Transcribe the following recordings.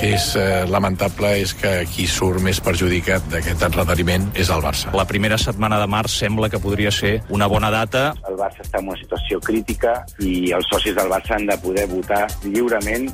que és eh, lamentable és que qui surt més perjudicat d'aquest enredariment és el Barça. La primera setmana de març sembla que podria ser una bona data. El Barça està en una situació crítica i els socis del Barça han de poder votar lliurement.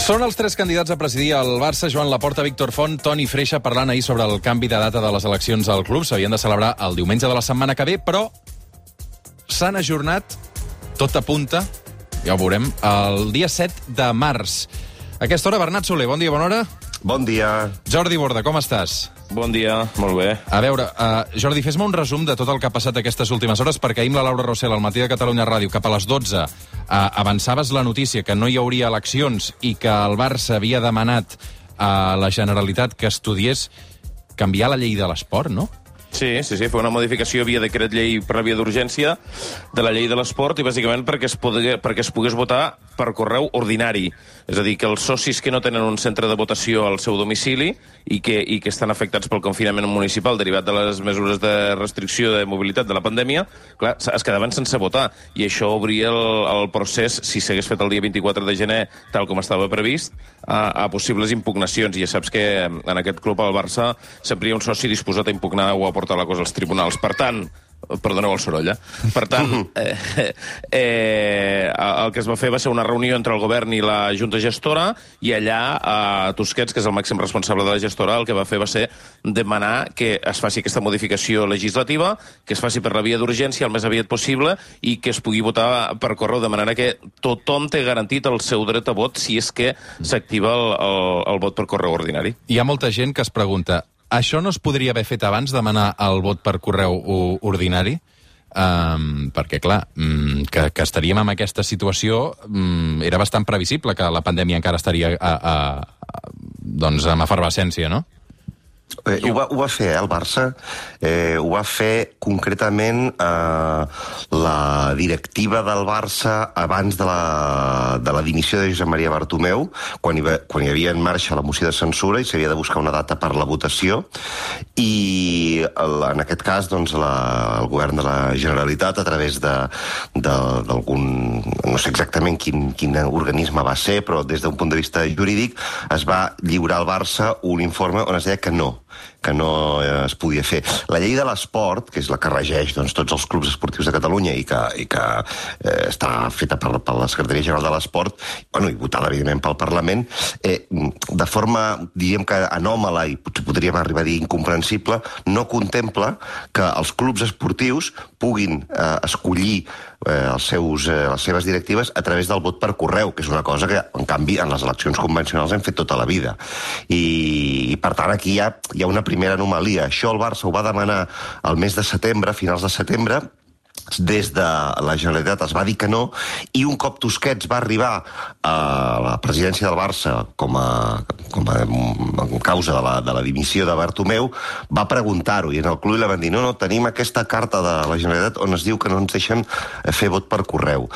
Són els tres candidats a presidir el Barça, Joan Laporta, Víctor Font, Toni Freixa, parlant ahir sobre el canvi de data de les eleccions al club. S'havien de celebrar el diumenge de la setmana que ve, però s'han ajornat, tot apunta, ja ho veurem, el dia 7 de març. A aquesta hora, Bernat Soler, bon dia, bona hora. Bon dia. Jordi Borda, com estàs? Bon dia, molt bé. A veure, uh, Jordi, fes-me un resum de tot el que ha passat aquestes últimes hores, perquè ahir amb la Laura Rossell, al matí de Catalunya Ràdio, cap a les 12, uh, avançaves la notícia que no hi hauria eleccions i que el Barça havia demanat a la Generalitat que estudiés canviar la llei de l'esport, no? Sí, sí, sí, fa una modificació via decret llei per la via d'urgència de la llei de l'esport i bàsicament perquè es, pogués, perquè es pogués votar per correu ordinari. És a dir, que els socis que no tenen un centre de votació al seu domicili i que, i que estan afectats pel confinament municipal derivat de les mesures de restricció de mobilitat de la pandèmia, clar, es quedaven sense votar. I això obria el, el procés, si s'hagués fet el dia 24 de gener, tal com estava previst, a, a possibles impugnacions. I ja saps que en aquest club, al Barça, sempre hi ha un soci disposat a impugnar o a portar la cosa als tribunals. Per tant, Perdoneu el soroll, eh? Per tant, eh, eh, el que es va fer va ser una reunió entre el govern i la Junta Gestora i allà eh, Tusquets, que és el màxim responsable de la gestora, el que va fer va ser demanar que es faci aquesta modificació legislativa, que es faci per la via d'urgència el més aviat possible i que es pugui votar per correu, de manera que tothom té garantit el seu dret a vot si és que s'activa el, el, el vot per correu ordinari. Hi ha molta gent que es pregunta això no es podria haver fet abans, demanar el vot per correu ordinari? Um, perquè, clar, um, que, que estaríem en aquesta situació um, era bastant previsible que la pandèmia encara estaria a, a, a, doncs amb efervescència, no? Eh, ho, va, ho va fer, eh, el Barça. Eh, ho va fer concretament eh, la directiva del Barça abans de la, de la dimissió de Josep Maria Bartomeu, quan hi, va, quan hi havia en marxa la moció de censura i s'havia de buscar una data per la votació. I el, en aquest cas, doncs, la, el govern de la Generalitat, a través d'algun... no sé exactament quin, quin organisme va ser, però des d'un punt de vista jurídic, es va lliurar al Barça un informe on es deia que no, que no eh, es podia fer. La llei de l'esport, que és la que regeix doncs, tots els clubs esportius de Catalunya i que, i que eh, està feta per, per la Secretaria General de l'Esport, bueno, i votada, evidentment, pel Parlament, eh, de forma, diríem que anòmala i potser podríem arribar a dir incomprensible, no contempla que els clubs esportius puguin eh, escollir eh, els seus, eh, les seves directives a través del vot per correu, que és una cosa que, en canvi, en les eleccions convencionals hem fet tota la vida. I, i per tant, aquí hi ha, hi ha una primera anomalia. Això el Barça ho va demanar al mes de setembre, finals de setembre, des de la Generalitat es va dir que no, i un cop Tusquets va arribar a la presidència del Barça com a, com a causa de la, de la dimissió de Bartomeu, va preguntar-ho, i en el club li van dir no, no, tenim aquesta carta de la Generalitat on es diu que no ens deixen fer vot per correu.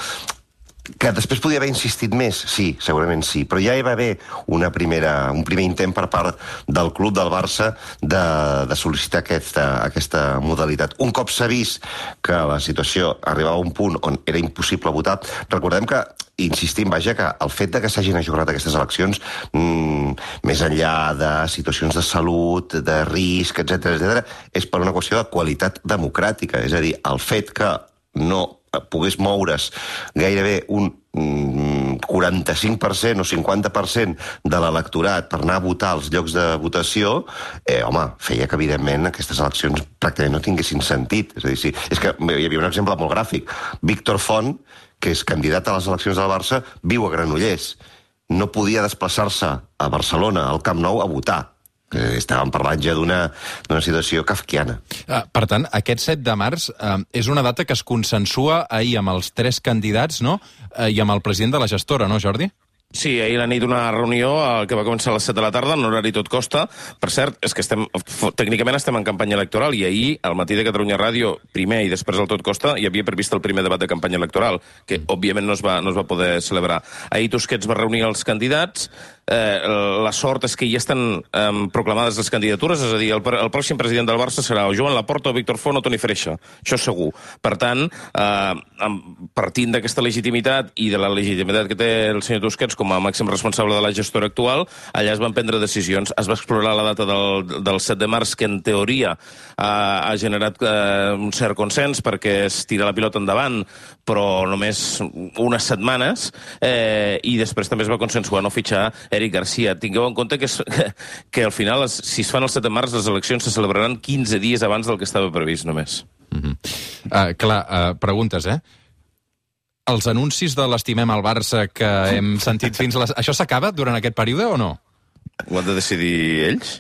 Que després podia haver insistit més? Sí, segurament sí, però ja hi va haver una primera, un primer intent per part del club del Barça de, de sol·licitar aquesta, aquesta modalitat. Un cop s'ha vist que la situació arribava a un punt on era impossible votar, recordem que insistim, vaja, que el fet de que s'hagin ajornat aquestes eleccions, mmm, més enllà de situacions de salut, de risc, etc etc, és per una qüestió de qualitat democràtica. És a dir, el fet que no pogués moure's gairebé un 45% o 50% de l'electorat per anar a votar als llocs de votació, eh, home, feia que, evidentment, aquestes eleccions pràcticament no tinguessin sentit. És a dir, sí, és que hi havia un exemple molt gràfic. Víctor Font, que és candidat a les eleccions del Barça, viu a Granollers. No podia desplaçar-se a Barcelona, al Camp Nou, a votar Eh, estàvem parlant ja d'una situació kafkiana. Uh, per tant, aquest 7 de març uh, és una data que es consensua ahir amb els tres candidats no? Uh, i amb el president de la gestora, no, Jordi? Sí, ahir la nit una reunió eh, que va començar a les 7 de la tarda, en horari tot costa. Per cert, és que estem, tècnicament estem en campanya electoral i ahir, al matí de Catalunya Ràdio, primer i després al tot costa, hi havia previst el primer debat de campanya electoral, que òbviament no es va, no es va poder celebrar. Ahir Tusquets va reunir els candidats, eh, la sort és que ja estan eh, proclamades les candidatures, és a dir, el, el pròxim president del Barça serà o Joan Laporta, o Víctor Font o Toni Freixa. Això segur. Per tant, eh, partint d'aquesta legitimitat i de la legitimitat que té el senyor Tusquets com a màxim responsable de la gestora actual, allà es van prendre decisions. Es va explorar la data del, del 7 de març, que en teoria eh, ha generat eh, un cert consens perquè es tira la pilota endavant, però només unes setmanes, eh, i després també es va consensuar no fitxar Eric Garcia. Tingueu en compte que, es, que, que al final, si es fan el 7 de març, les eleccions se celebraran 15 dies abans del que estava previst, només. Mm -hmm. uh, clar, uh, preguntes, eh? Els anuncis de l'estimem al Barça que hem sentit fins a les... Això s'acaba durant aquest període o no? Ho han de decidir ells?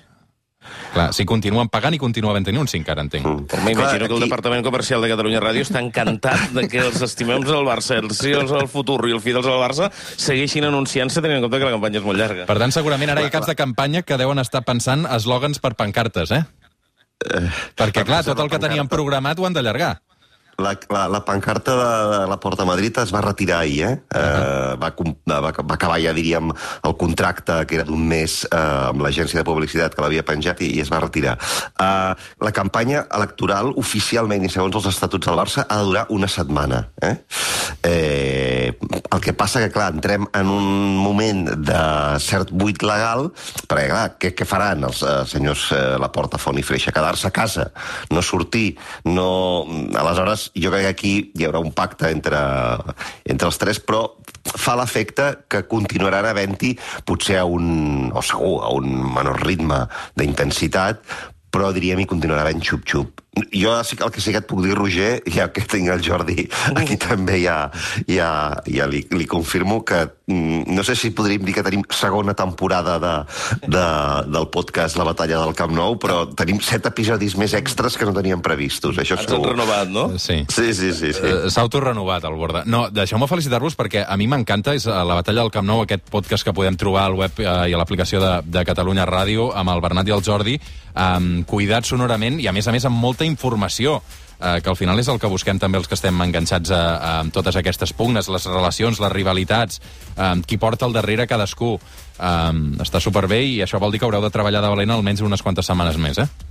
Clar, si continuen pagant i continua havent un, sí, encara entenc. Mm. M'imagino que el Departament Comercial de Catalunya Ràdio està encantat de que els estimems del Barça, els fidels del futur i els fidels del Barça segueixin anunciant-se tenint en compte que la campanya és molt llarga. Per tant, segurament ara hi ha caps de campanya que deuen estar pensant eslògans per pancartes, eh? eh Perquè, clar, tot el que teníem programat ho han d'allargar. La, la, la pancarta de, la Porta Madrid es va retirar ahir, eh? Uh -huh. uh, va, va, va acabar ja, diríem, el contracte, que era d'un mes, uh, amb l'agència de publicitat que l'havia penjat, i, i es va retirar. Uh, la campanya electoral, oficialment, i segons els estatuts del Barça, ha de durar una setmana. Eh? Eh, el que passa que, clar, entrem en un moment de cert buit legal, perquè, clar, què, què faran els uh, senyors uh, La Porta, Font i Freixa? Quedar-se a casa, no sortir, no... Aleshores, jo crec que aquí hi haurà un pacte entre, entre els tres, però fa l'efecte que continuaran havent-hi potser a un, o segur, a un menor ritme d'intensitat, però diríem hi continuarà havent xup-xup jo el que sí que et puc dir, Roger, ja que tinc el Jordi aquí també ja, ja, ja li, li confirmo que mm, no sé si podríem dir que tenim segona temporada de, de, del podcast La batalla del Camp Nou, però tenim set episodis més extras que no teníem previstos. Això Ens han renovat, no? Sí. Sí, sí, sí. sí. Uh, S'ha autorrenovat, el Borda. No, deixeu-me felicitar-vos perquè a mi m'encanta és La batalla del Camp Nou, aquest podcast que podem trobar al web uh, i a l'aplicació de, de Catalunya Ràdio amb el Bernat i el Jordi, um, cuidat sonorament i, a més a més, amb molta informació eh, que al final és el que busquem també els que estem enganxats a, a, a totes aquestes pugnes, les relacions, les rivalitats, eh, qui porta al darrere cadascú. Eh, està superbé i això vol dir que haureu de treballar de valent almenys unes quantes setmanes més, eh?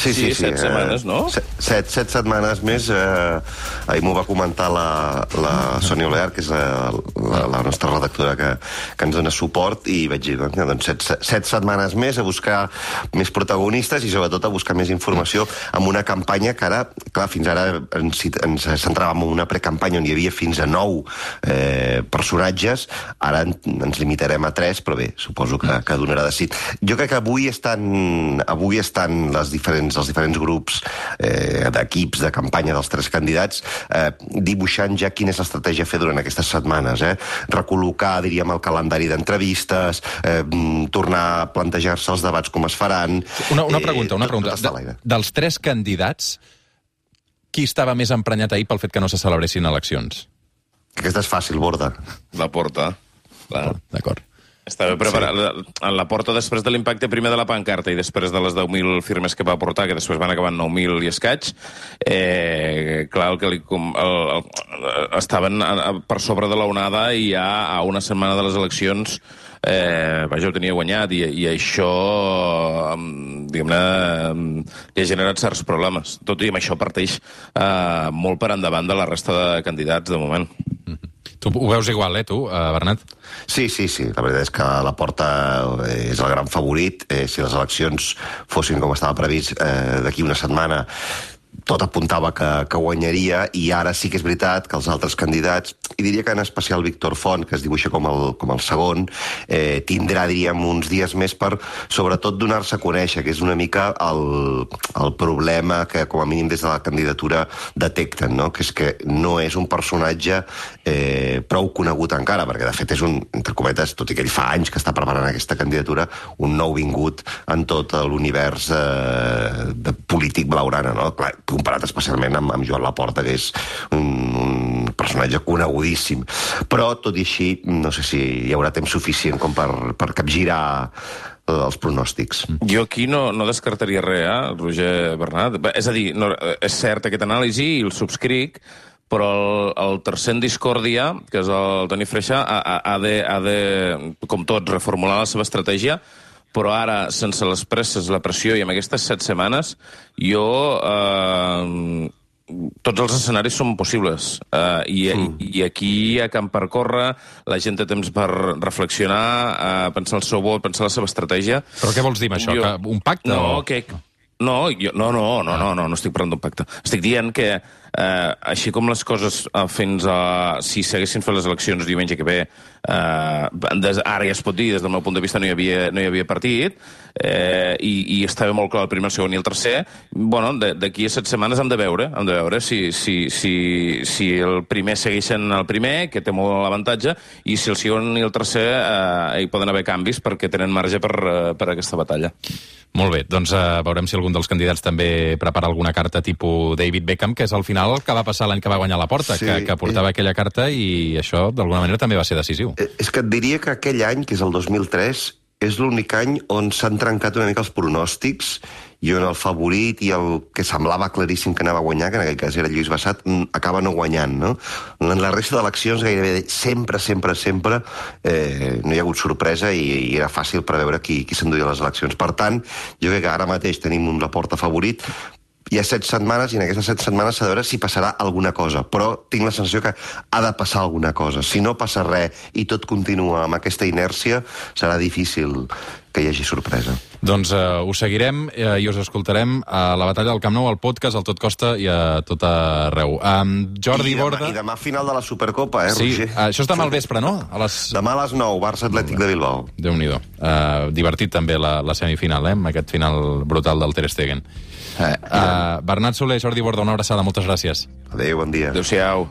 Sí, sí, sí. Set eh, setmanes, no? Set, set, set setmanes més. Eh, ahir m'ho va comentar la, la Sònia Olear, que és la, la, la nostra redactora que, que ens dona suport, i vaig dir, doncs, doncs set, set setmanes més a buscar més protagonistes i sobretot a buscar més informació amb una campanya que ara, clar, fins ara ens, ens centràvem en una precampanya on hi havia fins a nou eh, personatges, ara ens limitarem a tres, però bé, suposo que, que donarà de sí. Jo crec que avui estan, avui estan les diferents diferents, els diferents grups eh, d'equips de campanya dels tres candidats eh, dibuixant ja quina és l'estratègia a fer durant aquestes setmanes. Eh? Recol·locar, diríem, el calendari d'entrevistes, eh, tornar a plantejar-se els debats com es faran... Una, una pregunta, una pregunta. De, dels tres candidats, qui estava més emprenyat ahir pel fet que no se celebressin eleccions? Aquesta és fàcil, Borda. La porta. D'acord. Estava preparat sí. en la porta després de l'impacte primer de la pancarta i després de les 10.000 firmes que va portar, que després van acabar en 9.000 i escaig, eh, clar, el que li, el, el, estaven per sobre de la onada i ja a una setmana de les eleccions eh, vaja, ho tenia guanyat i, i això, diguem-ne, li ha generat certs problemes. Tot i amb això parteix eh, molt per endavant de la resta de candidats de moment. Tu ho veus igual, eh, tu, eh, Bernat? Sí, sí, sí. La veritat és que la Porta eh, és el gran favorit. Eh, si les eleccions fossin com estava previst eh, d'aquí una setmana, tot apuntava que, que guanyaria i ara sí que és veritat que els altres candidats, i diria que en especial Víctor Font, que es dibuixa com el, com el segon, eh, tindrà, diríem, uns dies més per, sobretot, donar-se a conèixer, que és una mica el, el problema que, com a mínim, des de la candidatura detecten, no? que és que no és un personatge eh, prou conegut encara, perquè, de fet, és un, entre cometes, tot i que ell fa anys que està preparant aquesta candidatura, un nou vingut en tot l'univers eh, de polític blaurana, no? Clar, comparat especialment amb, amb Joan Laporta, que és un, un personatge conegudíssim. Però, tot i així, no sé si hi haurà temps suficient com per, per capgirar els pronòstics. Jo aquí no, no descartaria res, eh, Roger Bernat. És a dir, no, és cert aquest anàlisi i el subscric, però el, el tercer en discòrdia, que és el Toni Freixa, ha, ha, ha, de, ha de, com tot, reformular la seva estratègia, però ara, sense les presses, la pressió i amb aquestes set setmanes, jo... Eh, tots els escenaris són possibles uh, i, mm. i, aquí hi ha camp per córrer, la gent té temps per reflexionar, uh, pensar el seu vot, pensar la seva estratègia. Però què vols dir amb això? Jo- Que un pacte? No, o... que... No, jo, no, no, no, no, no, no estic parlant d'un pacte. Estic dient que, eh, així com les coses eh, fins a... Si s'haguessin fet les eleccions diumenge que ve, eh, des, ara ja es pot dir, des del meu punt de vista no hi havia, no hi havia partit, eh, i, i estava molt clar el primer, el segon i el tercer, bueno, d'aquí a set setmanes hem de veure, hem de veure si, si, si, si el primer segueixen el primer, que té molt avantatge, i si el segon i el tercer eh, hi poden haver canvis perquè tenen marge per, eh, per aquesta batalla. Molt bé, doncs uh, veurem si algun dels candidats també prepara alguna carta tipus David Beckham, que és al final el que va passar l'any que va guanyar la porta, Sí. que, que portava aquella carta i això d'alguna manera també va ser decisiu. Eh, És que et diria que aquell any, que és el 2003, és l'únic any on s'han trencat una mica els pronòstics i on el favorit i el que semblava claríssim que anava a guanyar, que en aquell cas era Lluís Bassat, mm, acaba no guanyant, no? En la resta d'eleccions gairebé sempre, sempre, sempre eh, no hi ha hagut sorpresa i, i era fàcil preveure qui, qui s'enduia les eleccions. Per tant, jo crec que ara mateix tenim un Laporta favorit, hi ha set setmanes i en aquestes set setmanes s'ha de veure si passarà alguna cosa, però tinc la sensació que ha de passar alguna cosa. Si no passa res i tot continua amb aquesta inèrcia, serà difícil que hi hagi sorpresa. Doncs uh, ho seguirem uh, i us escoltarem a la batalla del Camp Nou, al podcast, al Tot Costa i a tot arreu. Um, Jordi I demà, Borda... I demà final de la Supercopa, eh, Sí, Roger? uh, això està mal vespre, no? A les... Demà a les 9, Barça Atlètic de Bilbao. Déu-n'hi-do. Uh, divertit també la, la semifinal, eh? Amb aquest final brutal del Ter Stegen. Uh, Bernat Soler, Jordi Borda, una abraçada, moltes gràcies. Adéu, bon dia. Adéu-siau.